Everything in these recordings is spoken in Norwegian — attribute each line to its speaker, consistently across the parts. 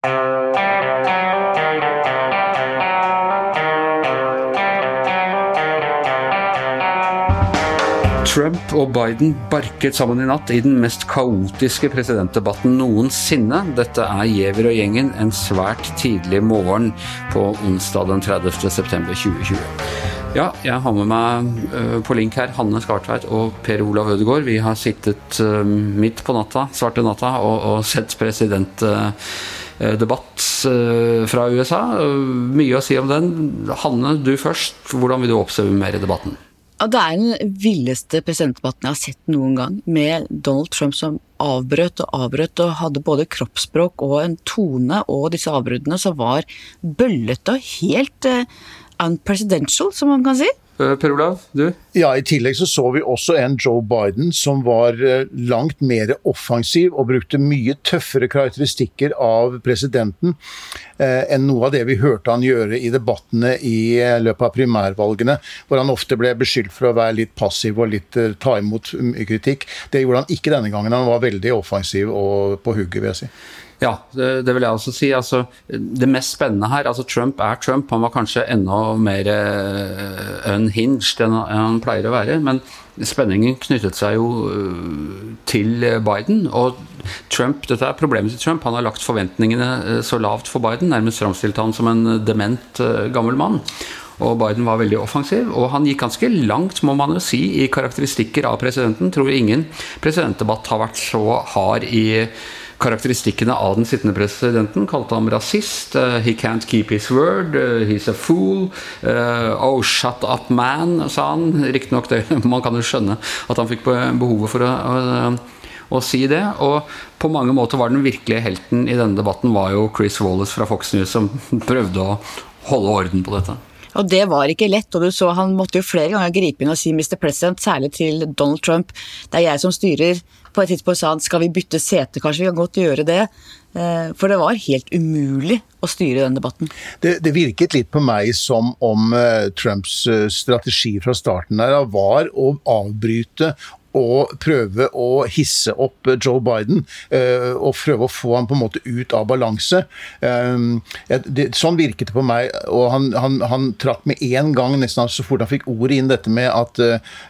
Speaker 1: Trump og Biden barket sammen i natt i den mest kaotiske presidentdebatten noensinne. Dette er Giæver og gjengen en svært tidlig morgen på onsdag den 30. september 2020. Ja, jeg har med meg uh, på link her Hanne Skartveit og Per Olav Ødegaard. Vi har sittet uh, midt på natta, svarte natta, og, og sett presidentdebatt uh, fra USA. mye å si om den. Hanne, du først. Hvordan vil du oppsummere debatten?
Speaker 2: Det er den villeste presidentdebatten jeg har sett noen gang, med Donald Trump som avbrøt og avbrøt og hadde både kroppsspråk og en tone og disse avbruddene som var bøllete og helt unpresidential, som man kan si.
Speaker 1: Eh, per Olav, du?
Speaker 3: Ja, I tillegg så så vi også en Joe Biden som var eh, langt mer offensiv og brukte mye tøffere karakteristikker av presidenten eh, enn noe av det vi hørte han gjøre i debattene i løpet av primærvalgene, hvor han ofte ble beskyldt for å være litt passiv og litt ta imot kritikk. Det gjorde han ikke denne gangen. Han var veldig offensiv og på hugget, vil jeg si.
Speaker 1: Ja, det, det, vil jeg også si. Altså, det mest spennende her altså Trump er Trump. Han var kanskje enda mer uh, unhinged enn han pleier å være. Men spenningen knyttet seg jo uh, til Biden. Og Trump, dette er problemet til Trump. Han har lagt forventningene uh, så lavt for Biden. Nærmest framstilt han som en dement gammel mann. Og Biden var veldig offensiv, og han gikk ganske langt, må man jo si, i karakteristikker av presidenten. Tror ingen presidentdebatt har vært så hard i karakteristikkene av den sittende presidenten. Kalte ham rasist. Uh, he can't keep his word. Uh, he's a fool. Uh, oh, shut up, man, sa han. Riktignok, man kan jo skjønne at han fikk behovet for å, å, å si det. Og på mange måter var den virkelige helten i denne debatten var jo Chris Wallace fra Fox News, som prøvde å holde orden på dette.
Speaker 2: Og det var ikke lett, og du så han måtte jo flere ganger gripe inn og si Mr. President, særlig til Donald Trump. Det er jeg som styrer på et tidspunkt sa han skal vi bytte sete, kanskje vi kan godt gjøre det. Eh, for det var helt umulig å styre den debatten.
Speaker 3: Det, det virket litt på meg som om uh, Trumps uh, strategi fra starten der var å avbryte å prøve å hisse opp Joe Biden uh, og prøve å få ham på en måte ut av balanse. Det, sånn virket det på meg. og Han, han, han trakk med én gang, nesten så fort han fikk ordet inn, dette med at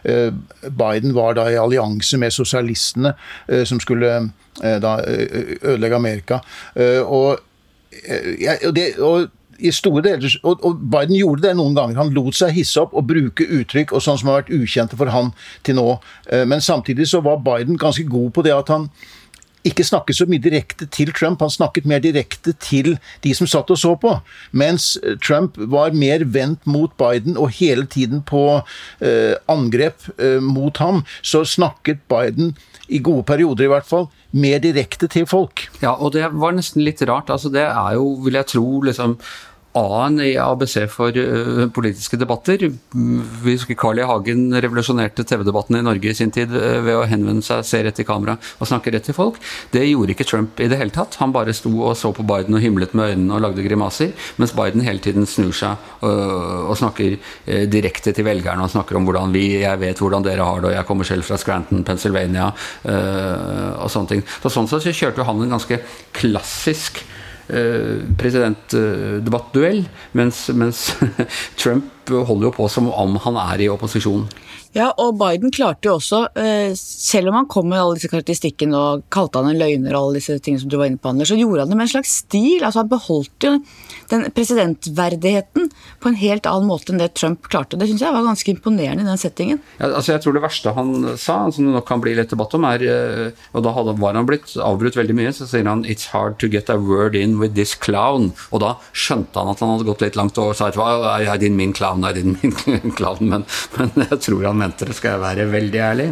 Speaker 3: Biden var da i allianse med sosialistene som skulle da ødelegge Amerika. og, og, det, og i store deler, og, og, Biden gjorde det noen ganger. Han lot seg hisse opp og bruke uttrykk og sånn som har vært ukjente for han til nå. Eh, men samtidig så var Biden ganske god på det at han ikke snakket så mye direkte til Trump, han snakket mer direkte til de som satt og så på. Mens Trump var mer vendt mot Biden og hele tiden på eh, angrep eh, mot ham, så snakket Biden, i gode perioder i hvert fall, mer direkte til folk.
Speaker 1: Ja, og det var nesten litt rart. altså Det er jo, vil jeg tro, liksom A-en i ABC for uh, politiske debatter. Vi husker Carl I. Hagen revolusjonerte TV-debatten i Norge i sin tid uh, ved å henvende seg, se rett i kamera og snakke rett til folk. Det gjorde ikke Trump i det hele tatt. Han bare sto og så på Biden og himlet med øynene og lagde grimaser, mens Biden hele tiden snur seg uh, og snakker direkte til velgerne og snakker om hvordan vi Jeg vet hvordan dere har det, og jeg kommer selv fra Scranton, Pennsylvania, og sånne ting. Så sånn sett så kjørte han en ganske klassisk Eh, presidentdebattduell, mens, mens Trump holder jo på som om han er i opposisjon.
Speaker 2: Ja, og Biden klarte jo også, eh, selv om han kom med alle disse karakteristikkene og kalte han en løgner og alle disse tingene som du var inne på, Anders, så gjorde han det med en slags stil. altså Han beholdt jo den presidentverdigheten på en helt annen måte enn det Trump klarte. Det syns jeg var ganske imponerende i den settingen.
Speaker 1: Ja, altså Jeg tror det verste han sa, som det nok kan bli litt debatt om, er eh, Og da var han blitt avbrutt veldig mye, så sier han 'It's hard to get a word in with this clown'. Og da skjønte han at han hadde gått litt langt og sa at 'I didn't mean clown, I didn't mean clown', men, men jeg tror han mente det, skal jeg være veldig ærlig.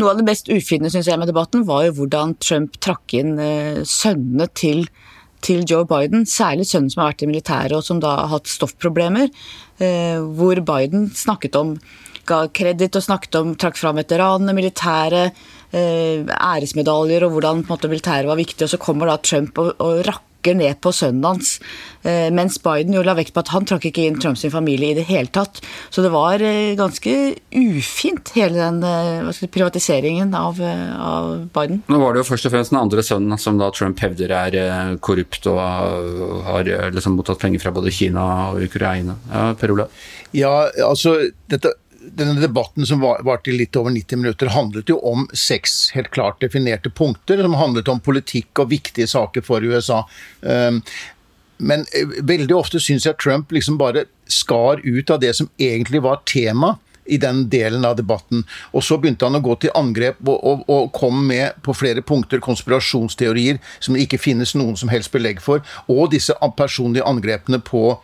Speaker 2: Noe av det mest ufine synes jeg med debatten var jo hvordan Trump trakk inn eh, sønnene til til Joe Biden, særlig sønnen som har vært i militæret og som da har hatt stoffproblemer, eh, hvor Biden snakket om ga kreditt og snakket om, trakk fram veteranene, militæret, eh, æresmedaljer og hvordan på en måte, militæret var viktig, og så kommer da Trump og, og rakker rakker ned på sønnen hans. Eh, mens Biden jo la vekt på at han trakk ikke inn Trumps familie i det hele tatt. Så det var eh, ganske ufint, hele den eh, si, privatiseringen av, av, Biden.
Speaker 1: Nå var det jo først og fremst den andre sønnen som da Trump hevder er korrupt og har liksom mottatt penger fra både Kina og Ukraina. Ja, Per Olav?
Speaker 3: Ja, altså dette denne debatten som varte i litt over 90 minutter, handlet jo om seks helt klart definerte punkter, som handlet om politikk og viktige saker for USA. Um, men eh, veldig ofte syns jeg Trump liksom bare skar ut av det som egentlig var tema i den delen av debatten. Og så begynte han å gå til angrep og, og, og, kom med på flere punkter konspirasjonsteorier som det ikke finnes noen som helst belegg for, og disse personlige angrepene på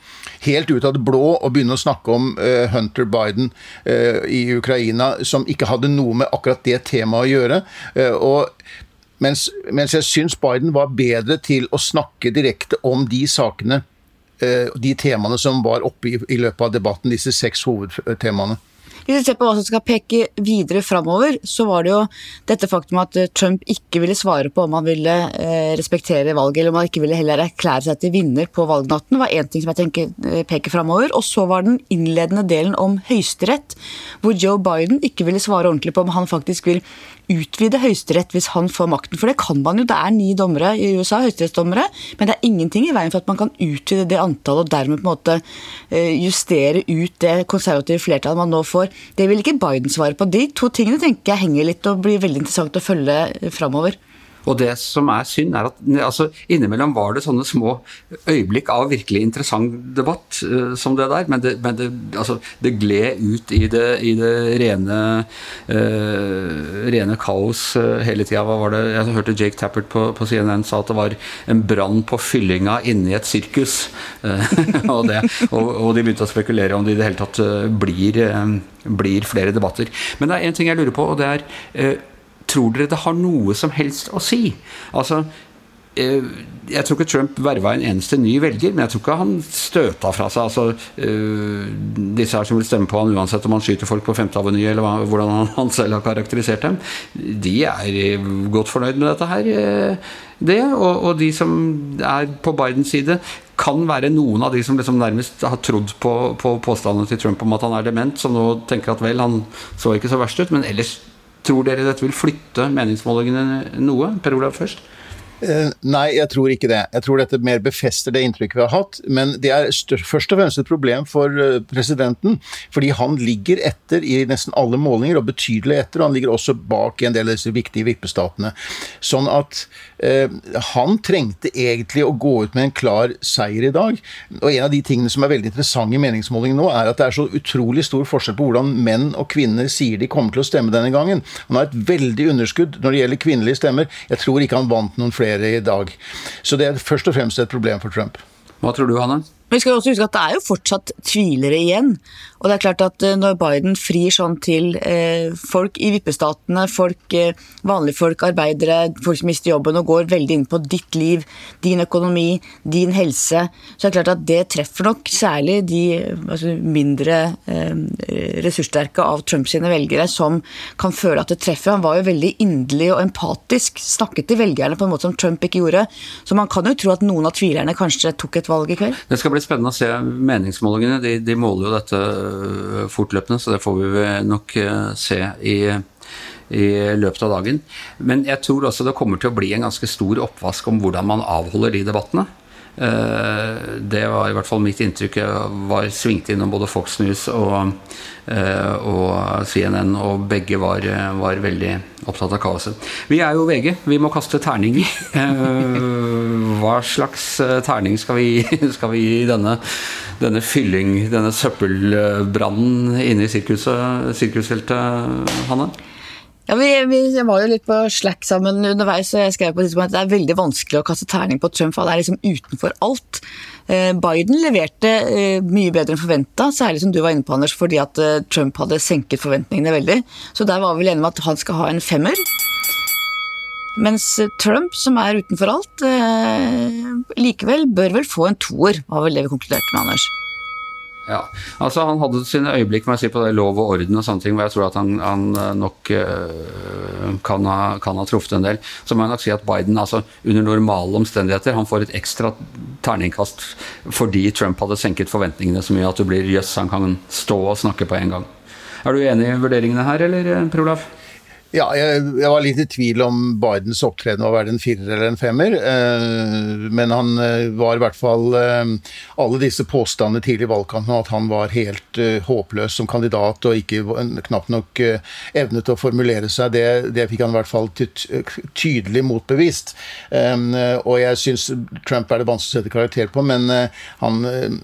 Speaker 3: helt ut av det blå å begynne å snakke om uh, Hunter Biden uh, i Ukraina, som ikke hadde noe med akkurat det temaet å gjøre. Uh, og mens, mens jeg syns Biden var bedre til å snakke direkte om de sakene, de temaene som var oppe i, i løpet av debatten, disse seks hovedtemaene.
Speaker 2: Hvis vi ser på hva som skal peke videre framover, så var det jo dette faktum at eh, Trump ikke ville svare på om han ville eh, respektere valget, eller om han ikke ville heller erklære seg til vinner på valgnatten, var én ting som jeg tenker eh, peker framover. Og så var den innledende delen om Høyesterett, hvor Joe Biden ikke ville svare ordentlig på om han faktisk vil utvide Høyesterett hvis han får makten. For det kan man jo. Det er ni dommere i USA, høyesterettsdommere, men det er ingenting i veien for at man kan utvide det antallet og dermed på en måte justere ut det konservative flertallet man nå får. Det vil ikke Biden svare på. De to tingene tenker jeg henger litt og blir veldig interessant å følge framover.
Speaker 1: Og det som er synd, er at altså, innimellom var det sånne små øyeblikk av virkelig interessant debatt uh, som det der, men det, men det, altså, det gled ut i det, i det rene, uh, rene kaos uh, hele tida. Jeg hørte Jake Tappert på, på CNN sa at det var en brann på fyllinga inni et sirkus. og, det, og, og, de begynte å spekulere om det i det hele tatt blir, blir flere debatter. Men det er én ting jeg lurer på, og det er Tror dere det har noe som helst å si? Altså, eh, jeg tror ikke Trump verva en eneste ny velger, men jeg tror ikke han støta fra seg altså, uh, disse her som vil stemme på han uansett om han skyter folk på 5. Aveny, eller hvordan han, selv har karakterisert dem. De er godt fornøyd med dette her. det, og, og, de som er på Bidens side, kan være noen av de som liksom nærmest har trodd på, på påstandene til Trump om at han er dement, som nå tenker at vel, han så ikke så verst ut, men ellers Tror dere dette vil flytte meningsmålingene noe? Per Olav først.
Speaker 3: Eh, nei, jeg tror ikke det. Jeg tror dette mer befester det inntrykket vi har hatt. Men det er først og fremst et problem for eh, presidenten, fordi han ligger etter i nesten alle målinger, og betydelig etter. Og han ligger også bak i en del av disse viktige vippestatene. Sånn at eh, han trengte egentlig å gå ut med en klar seier i dag. Og en av de tingene som er veldig interessante i meningsmålingen nå, er at det er så utrolig stor forskjell på hvordan menn og kvinner sier de kommer til å stemme denne gangen. Han har et veldig underskudd når det gjelder kvinnelige stemmer. Jeg tror ikke han vant noen flere flere i dag. Så det er først og fremst et problem for Trump.
Speaker 1: Hva tror du, Hanne?
Speaker 2: Vi skal også huske at det er jo fortsatt tvilere igjen. Og det er klart at eh, når Biden frir sånn til eh, folk i vippestatene, folk, eh, vanlige folk, arbeidere, folk som mister jobben og går veldig inn på ditt liv, din økonomi, din helse, så er det klart at det treffer nok særlig de altså, mindre eh, ressurssterke av Trumps velgere som kan føle at det treffer. Han var jo veldig inderlig og empatisk, snakket til velgerne på en måte som Trump ikke gjorde. Så man kan jo tro at noen av tvilerne kanskje tok et valg i kveld.
Speaker 1: Det skal bli spennende å se meningsmålingene. De, de måler jo dette øh, fortløpende, så det får vi nok øh, se i, i løpet av dagen. Men jeg tror også det kommer til å bli en ganske stor oppvask om hvordan man avholder de debattene. Eh, det var i hvert fall mitt inntrykk. Jeg var svingt innom både Fox News og, eh, og CNN, og begge var, var, veldig opptatt av kaoset. Vi er jo VG, vi må kaste terninger. Eh, hva slags terning skal vi, skal vi gi denne, denne fylling, denne søppelbrannen inne i sirkusfeltet, Hanne?
Speaker 2: Ja, vi, vi, var jo litt på Slack sammen underveis, og jeg skrev på at det er veldig vanskelig å kaste terning på Trump, han er liksom utenfor alt. Eh, Biden leverte eh, mye bedre enn forventa, særlig som du var inne på, Anders, fordi at eh, Trump hadde senket forventningene veldig. Så der var vi vel enige om at han skal ha en femmer. Mens Trump, som er utenfor alt, likevel bør vel få en toer, var vel det vi konkluderte med, Anders.
Speaker 1: Ja, altså Han hadde sine øyeblikk med å si, på det lov og orden og sånne ting, hvor jeg tror at han, han nok øh, kan, ha, kan, ha, truffet en del. Så må jeg nok si at Biden altså under normale omstendigheter han får et ekstra terningkast fordi Trump hadde senket forventningene så mye at du blir jøss, han kan stå og snakke på en gang. Er du enig i vurderingene her, eller Per Olaf?
Speaker 3: Ja, jeg, jeg, var litt i tvil om Bidens opptreden var verdt en firer eller en femmer. Eh, men han eh, var i hvert fall eh, Alle disse påstandene tidlig i valgkampen om at han var helt eh, håpløs som kandidat og ikke knapt nok eh, evnet å formulere seg, det, det, fikk han i hvert fall tydelig motbevist. Eh, og jeg syns Trump er det vanskelig å sette karakter på, men han,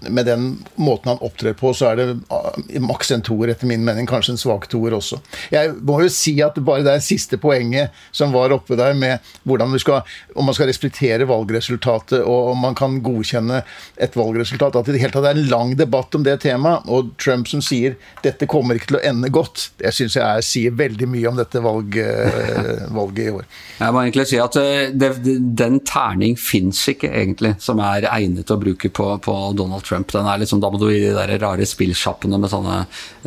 Speaker 3: med den måten han opptrer på, så er det maks en toer, etter min mening. Kanskje en svak toer også. Jeg må jo si at bare det siste poenget som var oppe der, med hvordan du skal, om man skal respektere valgresultatet og om man kan godkjenne et valgresultat. At det i det hele tatt er en lang debatt om det temaet. Og Trump som sier dette kommer ikke til å ende godt, det syns jeg sier veldig mye om dette valg, eh, valget i år.
Speaker 1: Jeg må egentlig si at eh, det, den terning fins ikke egentlig som er egnet å bruke på, på, Donald Trump. Den er liksom, Da må du i de der rare spillsjappene med sånne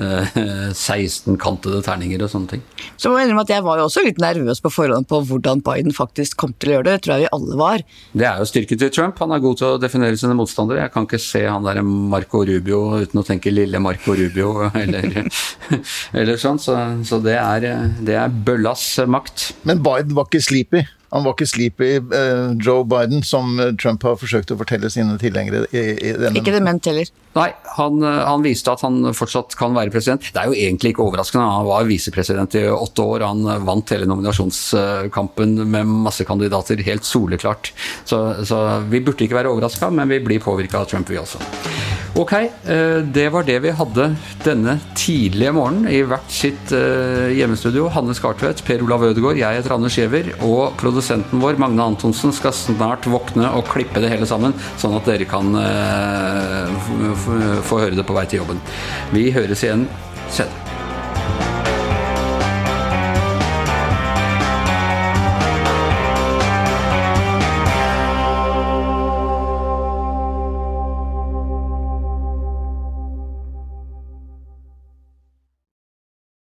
Speaker 1: eh, 16-kantede terninger og sånne ting.
Speaker 2: Så må jeg at jeg var jo også litt nervøs på forhånd på hvordan Biden faktisk kom til å gjøre det. Det tror jeg vi alle var.
Speaker 1: Det er jo styrken til Trump. Han er god til å definere sine motstandere. Jeg kan ikke se han der Marco Rubio uten å tenke lille Marco Rubio eller, eller sånn. Så, så det, er, det er bøllas makt.
Speaker 3: Men Biden var ikke sleepy? Han var ikke sleepy uh, Joe Biden, som Trump har forsøkt å fortelle sine tilhengere. I, i denne...
Speaker 2: Ikke dement heller.
Speaker 1: Nei, han, eh, han, viste at han fortsatt kan være president. Det er jo egentlig ikke overraskende. Han var visepresident i åtte år. Han vant hele nominasjonskampen med masse kandidater, helt soleklart. Så, så vi burde ikke være overraska, men vi blir påvirka av Trump, vi også. Ok, eh, det var det vi hadde denne tidlige morgenen i hvert sitt eh, hjemmestudio. Hanne Skartvedt, Per Olav Ødegaard, jeg heter Anders Giæver, og produsenten vår, Magne Antonsen, skal snart våkne og klippe det hele sammen, sånn at dere kan få høre det på vei til jobben. Vi høres igjen senere.